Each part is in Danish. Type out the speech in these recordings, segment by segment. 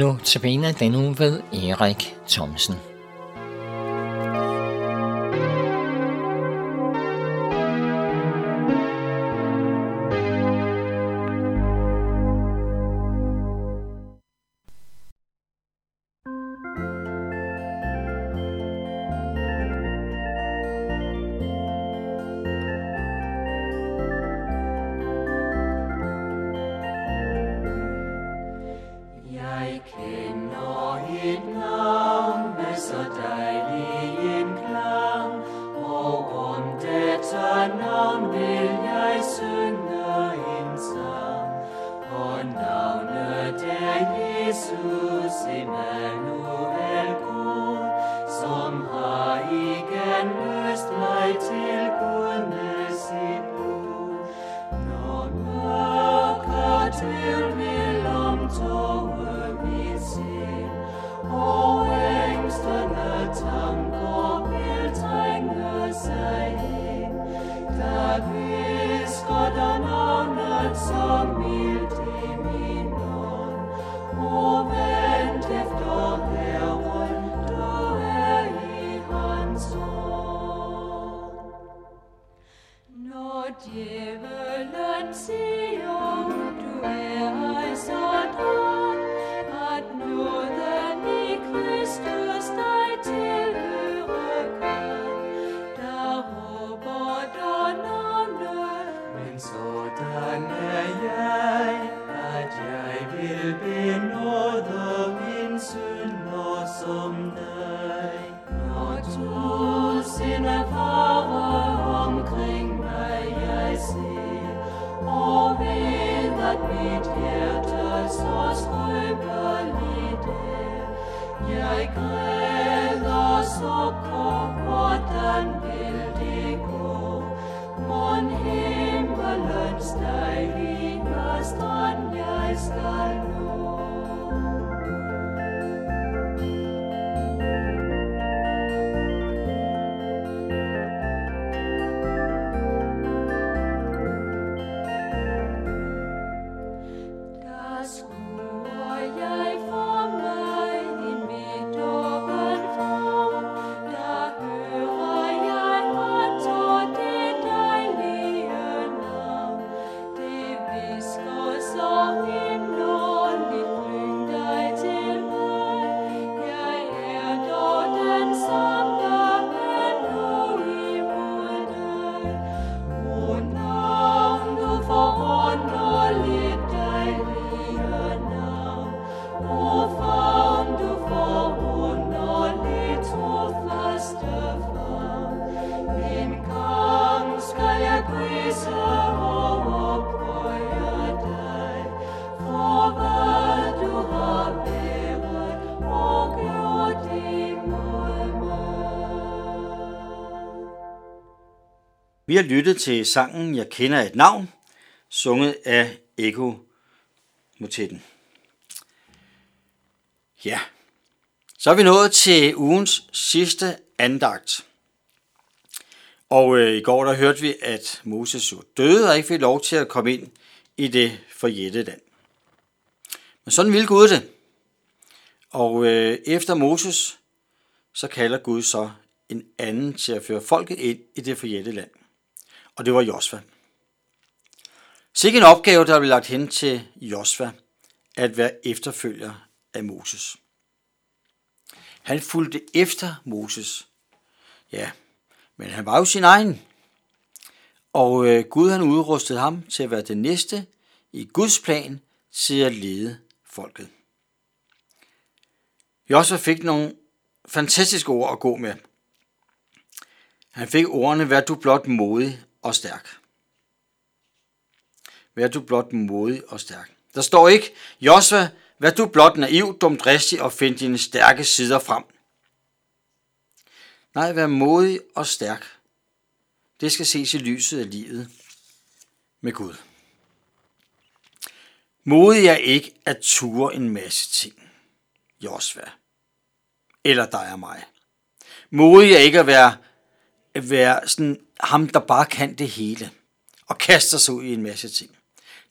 Nu tabiner den uge ved Erik Thomsen. Vil benåde min synder som dig. når tusind er fare omkring mig, jeg ser, og ved at mit hjerte så skrøbeligt er. Jeg græder sukker, hvordan vil det gå? Mon himmelens dejlige Vi har lyttet til sangen Jeg kender et navn, sunget af Eko Motetten. Ja, så er vi nået til ugens sidste andagt. Og øh, i går der hørte vi, at Moses jo døde og ikke fik lov til at komme ind i det forjættede land. Men sådan ville Gud det. Og øh, efter Moses, så kalder Gud så en anden til at føre folket ind i det forjættede land. Og det var Josva. Sikke en opgave, der blev lagt hen til Josva, at være efterfølger af Moses. Han fulgte efter Moses. Ja, men han var jo sin egen. Og øh, Gud han udrustede ham til at være den næste i Guds plan til at lede folket. Josva fik nogle fantastiske ord at gå med. Han fik ordene, vær du blot modig og stærk. Vær du blot modig og stærk. Der står ikke, Josva, vær du blot naiv, dumdristig og find dine stærke sider frem. Nej, vær modig og stærk. Det skal ses i lyset af livet med Gud. Modig er ikke at ture en masse ting. Josva. Eller dig og mig. Modig er ikke at være, at være sådan ham, der bare kan det hele og kaster sig ud i en masse ting.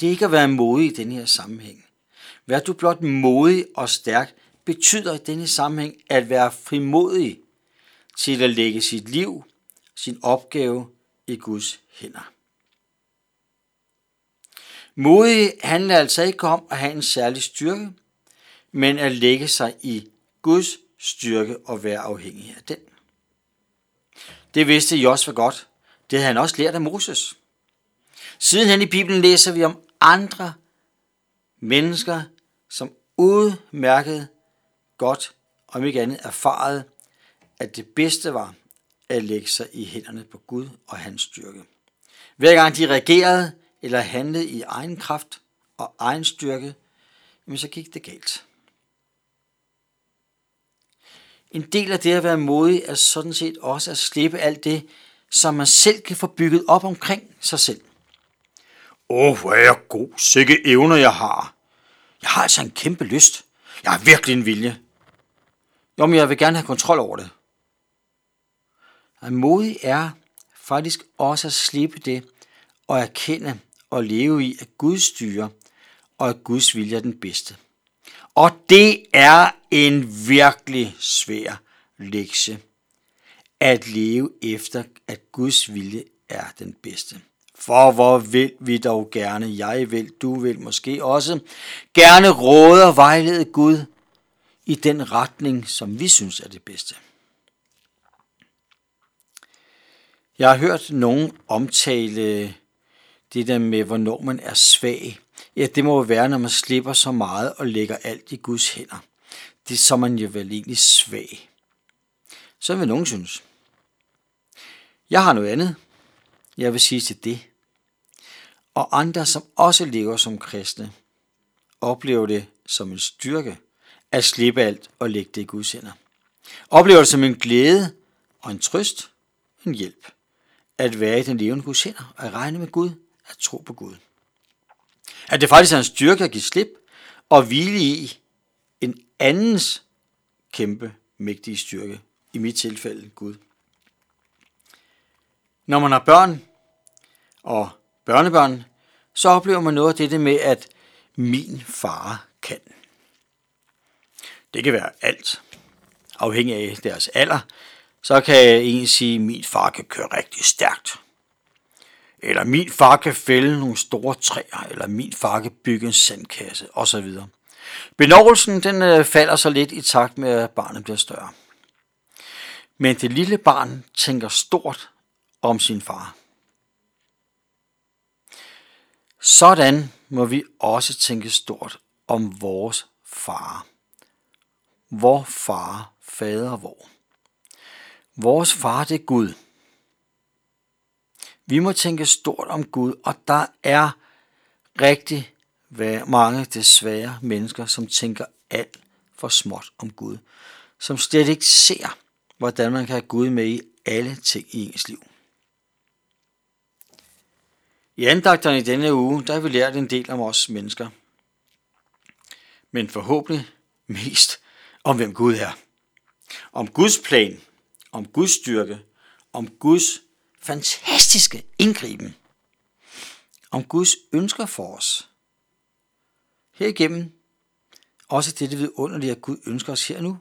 Det er ikke at være modig i den her sammenhæng. Vær du blot modig og stærk, betyder i denne sammenhæng at være frimodig til at lægge sit liv, sin opgave i Guds hænder. Modig handler altså ikke om at have en særlig styrke, men at lægge sig i Guds styrke og være afhængig af den. Det vidste Josva godt. Det havde han også lært af Moses. Sidenhen i Bibelen læser vi om andre mennesker, som udmærket godt, om ikke andet erfaret, at det bedste var at lægge sig i hænderne på Gud og hans styrke. Hver gang de reagerede eller handlede i egen kraft og egen styrke, så gik det galt. En del af det at være modig er sådan set også at slippe alt det, som man selv kan få bygget op omkring sig selv. Åh, oh, hvor er jeg god. Sikke evner, jeg har. Jeg har altså en kæmpe lyst. Jeg har virkelig en vilje. Jo, men jeg vil gerne have kontrol over det. At modig er faktisk også at slippe det og erkende og leve i, at Gud styrer og at Guds vilje er den bedste. Og det er en virkelig svær lektie at leve efter, at Guds vilje er den bedste. For hvor vil vi dog gerne, jeg vil, du vil måske også, gerne råde og vejlede Gud i den retning, som vi synes er det bedste. Jeg har hørt nogen omtale det der med, hvornår man er svag. Ja, det må være, når man slipper så meget og lægger alt i Guds hænder. Det er så man jo vel egentlig svag. Så vil nogen synes. Jeg har noget andet, jeg vil sige til det. Og andre, som også lever som kristne, oplever det som en styrke at slippe alt og lægge det i Guds hænder. Oplever det som en glæde og en trøst, en hjælp at være i den levende Guds hænder og at regne med Gud, at tro på Gud. At det faktisk er en styrke at give slip og hvile i en andens kæmpe, mægtige styrke. I mit tilfælde Gud. Når man har børn og børnebørn, så oplever man noget af det med, at min far kan. Det kan være alt, afhængig af deres alder. Så kan en sige, at min far kan køre rigtig stærkt. Eller min far kan fælde nogle store træer, eller min far kan bygge en sandkasse, osv. Benovelsen den øh, falder så lidt i takt med, at barnet bliver større. Men det lille barn tænker stort om sin far. Sådan må vi også tænke stort om vores far. Vor far, fader vor. Vores far, det er Gud. Vi må tænke stort om Gud, og der er rigtig mange desværre mennesker, som tænker alt for småt om Gud. Som slet ikke ser, hvordan man kan have Gud med i alle ting i ens liv. I andagterne i denne uge, der har vi lært en del om os mennesker. Men forhåbentlig mest om, hvem Gud er. Om Guds plan, om Guds styrke, om Guds fantastiske indgriben, om Guds ønsker for os. Her igennem også det vidunderlige, at Gud ønsker os her nu,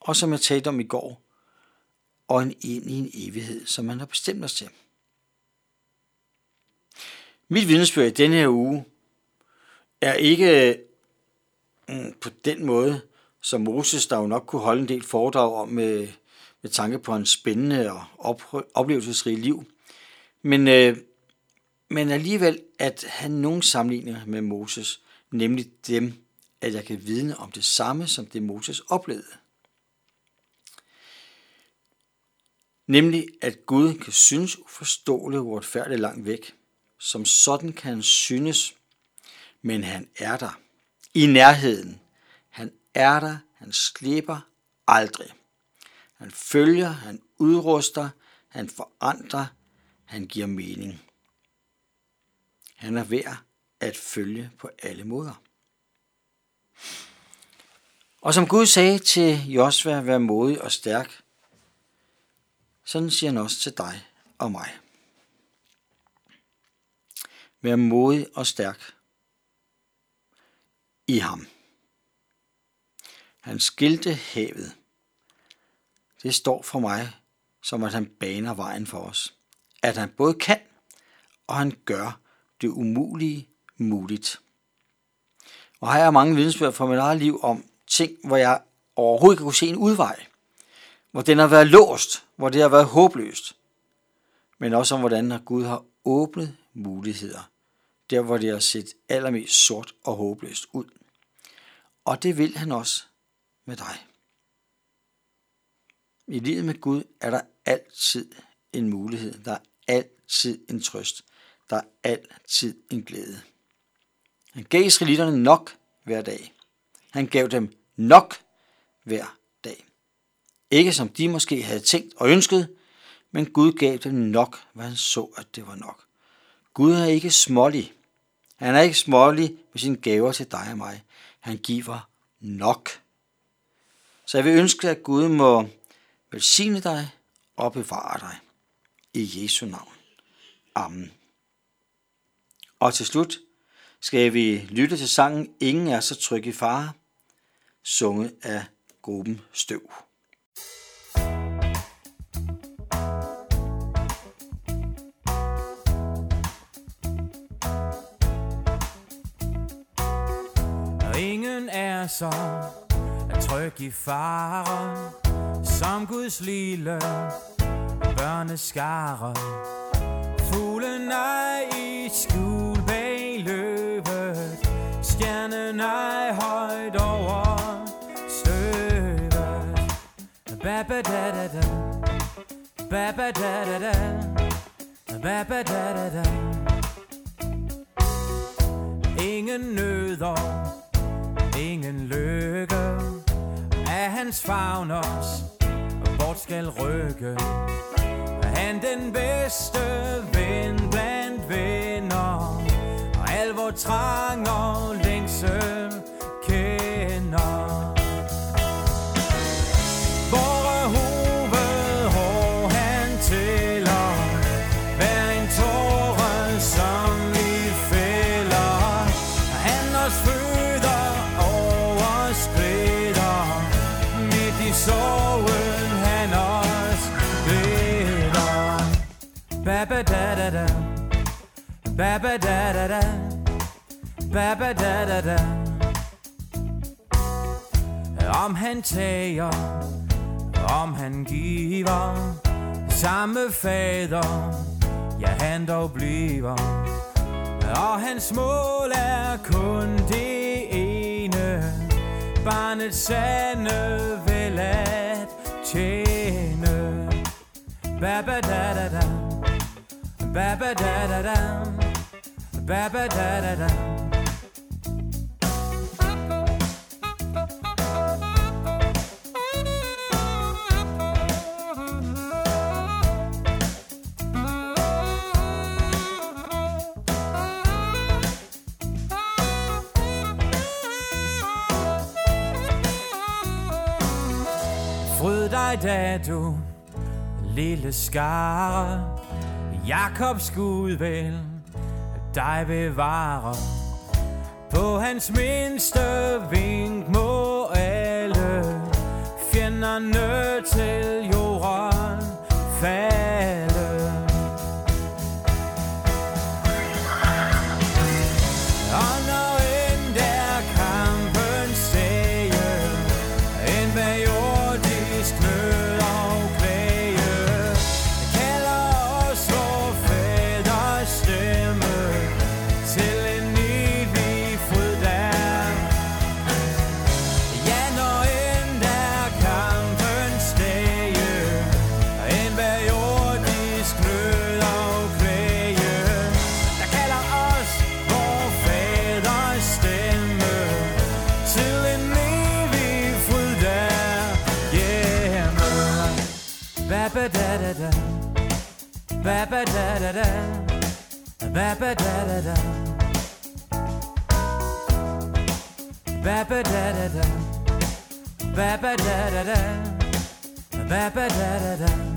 og som jeg talte om i går, og en ind i en evighed, som man har bestemt os til. Mit vidnesbyrd i denne her uge er ikke mm, på den måde, som Moses, der jo nok kunne holde en del foredrag om med, med tanke på en spændende og oplevelsesrig liv. Men, øh, men alligevel at have nogen sammenligninger med Moses, nemlig dem, at jeg kan vidne om det samme, som det Moses oplevede. Nemlig, at Gud kan synes uforståeligt og uretfærdigt langt væk, som sådan kan han synes, men han er der. I nærheden. Han er der, han slipper aldrig. Han følger, han udruster, han forandrer, han giver mening. Han er værd at følge på alle måder. Og som Gud sagde til Josva, vær modig og stærk, sådan siger han også til dig og mig. Vær modig og stærk i ham. Han skilte havet. Det står for mig, som at han baner vejen for os. At han både kan, og han gør det umulige muligt. Og her er mange vidensbyrd fra mit eget liv om ting, hvor jeg overhovedet ikke kunne se en udvej. Hvor den har været låst, hvor det har været håbløst. Men også om, hvordan Gud har åbnet muligheder. Der, hvor det har set allermest sort og håbløst ud. Og det vil han også med dig. I livet med Gud er der altid en mulighed. Der er altid en trøst. Der er altid en glæde. Han gav israelitterne nok hver dag. Han gav dem nok hver dag. Ikke som de måske havde tænkt og ønsket, men Gud gav dem nok, hvad han så, at det var nok. Gud er ikke smålig. Han er ikke smålig med sine gaver til dig og mig. Han giver nok. Så jeg vil ønske, at Gud må velsigne dig og bevare dig. I Jesu navn. Amen. Og til slut skal vi lytte til sangen Ingen er så tryg i fare, sunget af gruppen Støv. Er så tryg i fare. Som Guds lille børneskare. Fuglen er i skjul bag løvet. Stjernen er højt over støvet. Baba da da da Baba da da da Baba da da da Ingen nøder ingen lykke. Af hans favn os Bort skal rykke. Han den bedste ven blandt venner? Og al vor trang og længsel Baba da da da Baba da da da Baba da da da Om han tager om han giver samme fader, ja han dog bliver. Og hans mål er kun det ene, barnets sande vel at tjene. Baba da da da, baba da da da, baba da da da. Fryd dig da du lille skare Jakobs Gud vel dig bevare På hans mindste vink må alle Fjenderne til jorden. Falde Da da da Baba da da da Baba da da da Baba da da da Baba da da da Baba da da da